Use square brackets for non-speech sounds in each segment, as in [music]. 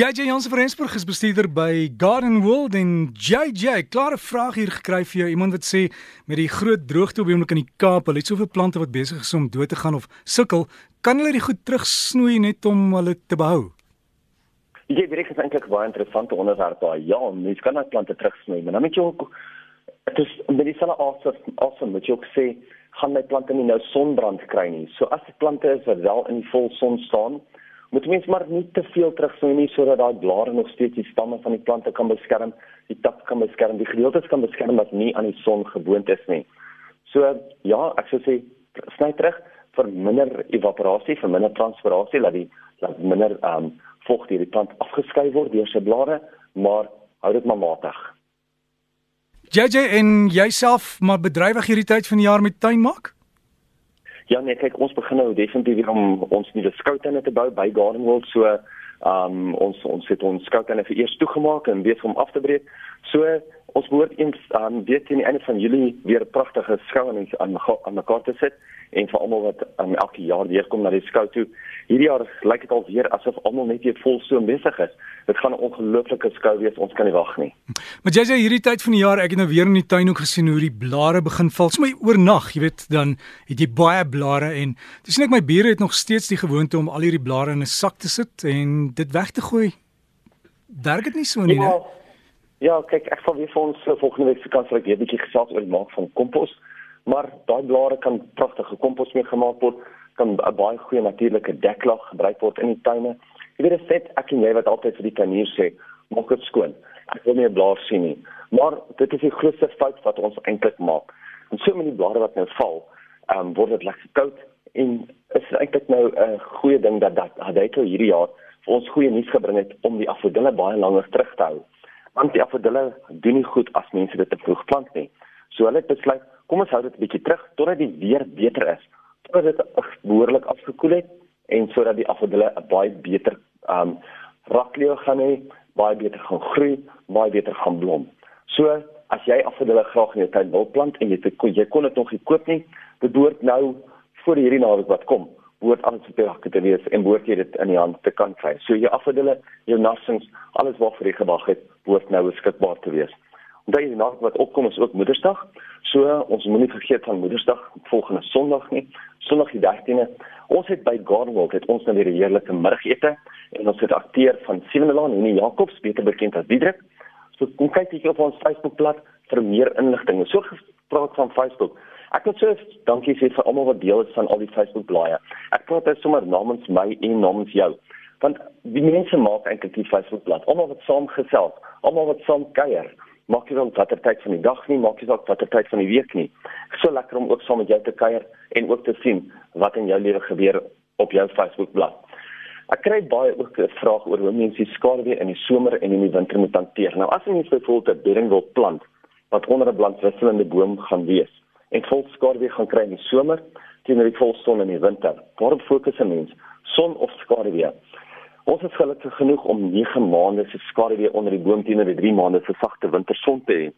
JJ Jansen van Rensburg is bestuurder by Garden World en JJ, klare vraag hier gekry vir jou. Iemand wat sê met die groot droogte op die oomblik in die Kaap, hulle het soveel plante wat besig is om dood te gaan of sukkel, kan hulle dit goed terugsnoei net om hulle te behou? Ja, dit is eintlik baie interessante onderwerp daai. Ja, mens kan net plante terugsnoei, maar dan moet jy ook dit is met dieselfde asem asem moet jy ook sê gaan my plante nie nou sonbrand kry nie. So as die plante is wat wel in die volson staan, moet mens maar nie te veel terugsnoei nie sodat daai blare nog steeds die stamme van die plante kan beskerm, die tak kan beskerm, die gedeeltes kan beskerm wat nie aan die son gewoond is nie. So ja, ek sou sê sny terug vir minder evaporasie, vir minder transpirasie, laat die laat minder ehm um, vocht deur die plant afgeskei word deur sy blare, maar hou dit maar matig. JJ en jouself maar bedrywig hierdie tyd van die jaar met tuin maak? Ja nee, kyk ons begin nou definitief weer om ons nuwe skoutuine te bou by Garden World so um ons ons het ons skoutuine vir eers toegemaak en weer om af te breek. So ons behoort eens aan um, weer teen die einde van Julie weer 'n pragtige skou aan aan aan mekaar te sit en vir almal wat um, elke jaar weer kom na die skou toe. Hierdie jaar lyk dit al weer asof almal net weer vol so besig is. Dit gaan 'n ongelooflike skou wees. Ons kan nie wag nie. Maar jy sê hierdie tyd van die jaar, ek het nou weer in die tuin ook gesien hoe die blare begin val. Sommige oornag, jy weet, dan het jy baie blare en dis net my bure het nog steeds die gewoonte om al hierdie blare in 'n sak te sit en dit weg te gooi. Werk dit nie so nie, ja, né? Ja, kyk, ek sal weer vir ons volgende week kans vir 'n bietjie gesels oor die maak van kompos. Maar daai blare kan pragtige kompos mee gemaak word kan 'n baie goeie natuurlike deklag gebruik word in die tuine. Jy weet dit ek en jy wat altyd vir die tuinier sê maak dit skoon. Ek wil nie 'n blaar sien nie. Maar dit is die grootste fout wat ons eintlik maak. En so met die blare wat nou val um, word dit lekker koud en is eintlik nou 'n goeie ding dat dat Hadeto hierdie jaar vir ons goeie nuus gebring het om die afodille baie langer terug te hou want die afodille doen nie goed as mense dit te vroeg plant nie so hulle het besluit kom ons hou dit 'n bietjie terug totdat die weer beter is. Totdat dit behoorlik afgekoel het en sodat die afdelle 'n baie beter um rakleeu gaan hê, baie beter gaan groei, baie beter gaan blom. So as jy afdelle graag in jou tuin wil plant en jy te, jy kon dit nog nie koop nie, behoort nou voor hierdie naweek wat kom alles op die rakke te wees en word jy dit in die hand te kan kry. So jou afdelle, jou nassings, alles wat vir jy gewag het, word nou beskikbaar te wees. Onthou die naweek wat opkom is ook Moedersdag. So ons moenie vergeet van Moedersdag volgende Sondag nie. Sondag die 13de. Ons het by Gardenwald het ons nou weer 'n heerlike middagete en ons het akteur van Sewende Laan en Jakobs beter bekend as Diedrik. So kom kyk bietjie op ons Facebookblad vir meer inligting. So gepraat van Facebook. Ek wil sê dankie sê vir almal wat deel is van al die Facebook blaaie. Ek praat dit sommer namens my en namens jou. Want die mense maak eintlik die Facebook bladsy. Almal wat saam gesels, almal wat saam kuier maak nie saak watter tyd van die dag nie, maak nie saak watter tyd van die week nie. So lekker om ook saam met jou te kuier en ook te sien wat in jou lewe gebeur op jou Facebook bladsy. Ek kry baie ook 'n vraag oor hoe mense skaduwee in die somer en in die winter moet hanteer. Nou as jy net byvoorbeeld 'n bedding wil plant wat onder 'n brandwisselende boom gaan wees en vol skaduwee gaan kry in die somer teenoor die volson in die winter, waarom fokus 'n mens son of skaduwee? Ons is gelukkig genoeg om 9 maande se skaduwee onder die boom teenoor die 3 maande se sagte winterson te hê.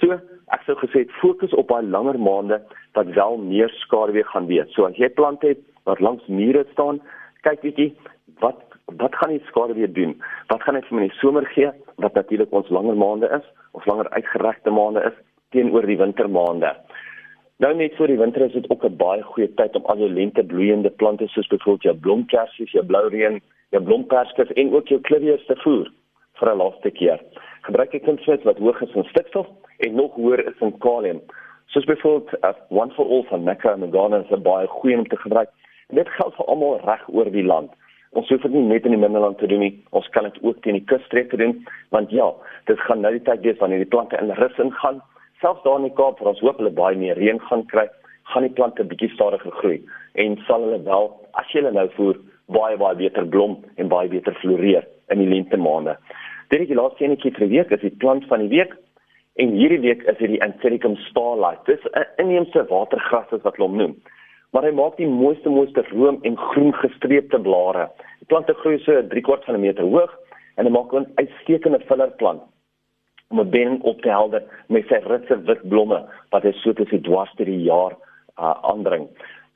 So, ek sou gesê fokus op daai langer maande wat wel meer skaduwee gaan wees. So as jy plante het wat langs mure staan, kyk bietjie wat wat gaan die skaduwee doen? Wat gaan dit vir my in die somer gee wat natuurlik ons langer maande is of langer uitgeregte maande is teenoor die wintermaande? Nou net vir die winter is dit ook 'n baie goeie tyd om al jou lente bloeiende plante soos byvoorbeeld jou blomkersies, jou bloureën jou blomperskes en ook jou klivieus te voer vir 'n laaste keer. Gebruik 'n kunsmis wat hoog is in stikstof en nog hoër is in kalium. Soos byvoorbeeld uh, One for All van Mecca en Ghana is 'n baie goeie om te gebruik. En dit geld vir almal reg oor die land. Ons hoef dit nie net in die Middelland te doen nie. Ons kan dit ook teen die kusstreke doen want ja, dit gaan nou die tyd wees wanneer die plante in rus ingaan. Selfs daar in die Kaap waar ons hoop hulle baie meer reën gaan kry, gaan die plante bietjie stadiger groei en sal hulle wel as jy hulle nou voer baie baie beter blom en baie beter floreer in die lente maande. Dit is die laaste enetjie vir week, is die plant van die week. En hierdie week is dit die Anthurium starlight. Dis 'n inheemse watergras wat hulle noem. Maar hy maak die mooiste mooiste room en groen gestreepte blare. Die plante groei so 3 kwart van 'n meter hoog en hy maak 'n uitstekende fillerplant om 'n ben op te helder met sy ritse wit blomme wat hy so tussen dwars deur die jaar uh, aandring.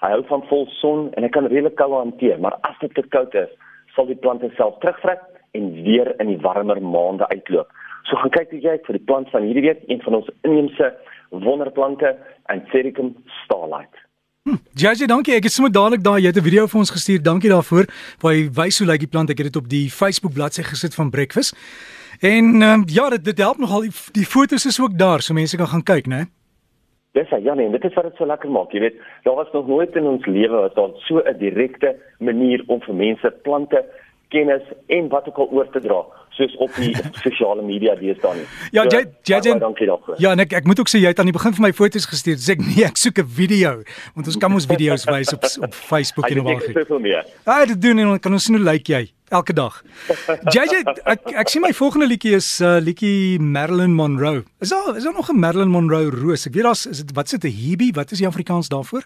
Hy hou van vol son en hy kan redelik koue hanteer, maar as dit te koud is, sal die plante self terugtrek en weer in die warmer maande uitloop. So gaan kyk jy vir die plant van hierdie week, een van ons inheemse wonderplante, Anthurium starlight. Jaja, dankie. Ek het sommer dadelik daai jy het 'n video vir ons gestuur. Dankie daarvoor. Waar jy wys hoe lyk die plant. Ek het dit op die Facebook bladsy gesit van Breakfast. En um, ja, dit dit help nogal die, die fotos is ook daar so mense kan gaan kyk, né? Dis ja nee, dit is wat dit so lekker maak. Jy weet, daar was nog nooit in ons lewe wat daar so 'n direkte manier om vir mense plante kennis en wat ook al oor te dra soos op die [laughs] sosiale media deesdae nie. Ja, jy jy dankie daarvoor. Ja, en ek ek moet ook sê jy het aan die begin van my foto's gestuur. Sê ek [laughs] nee, ek soek 'n video want ons kan ons video's wys op op Facebook en op al. Ja, dit doen en kan ons sien hoe lyk jy elke dag. JJ ek ek sien my volgende liedjie is uh liedjie Marilyn Monroe. Is daar is daar nog 'n Marilyn Monroe roos? Ek weet daar's is dit wat is dit 'n hebe? Wat is die Afrikaans daarvoor?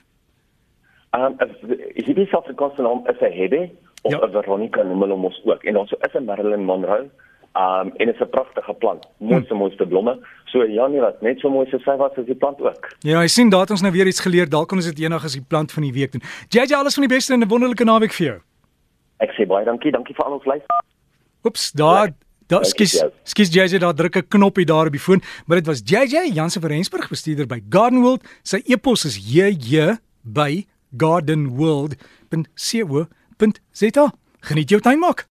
Ehm um, is dit die Afrikaanse naam is 'n hebe? Of ja. Veronica noem hulle mos ook. En ons is 'n Marilyn Monroe. Um en dit is 'n pragtige plant. Mooiste hm. mooiste blomme. So ja nee wat, net so mooi so sy was as die plant ook. Ja, jy sien daar het ons nou weer iets geleer. Dalk kan ons dit eendag as die plant van die week doen. JJ alles van die beste en 'n wonderlike naweek vir jou. Ek sê baie dankie. Dankie vir al ons luister. Oeps, daar Daar skies skies JJ daar druk 'n knoppie daar op die foon, maar dit was JJ Jansen van Rensburg bestuurder by Gardenwold. Sy e-pos is jj by gardenworld.co.za. Geniet jou tuin maak.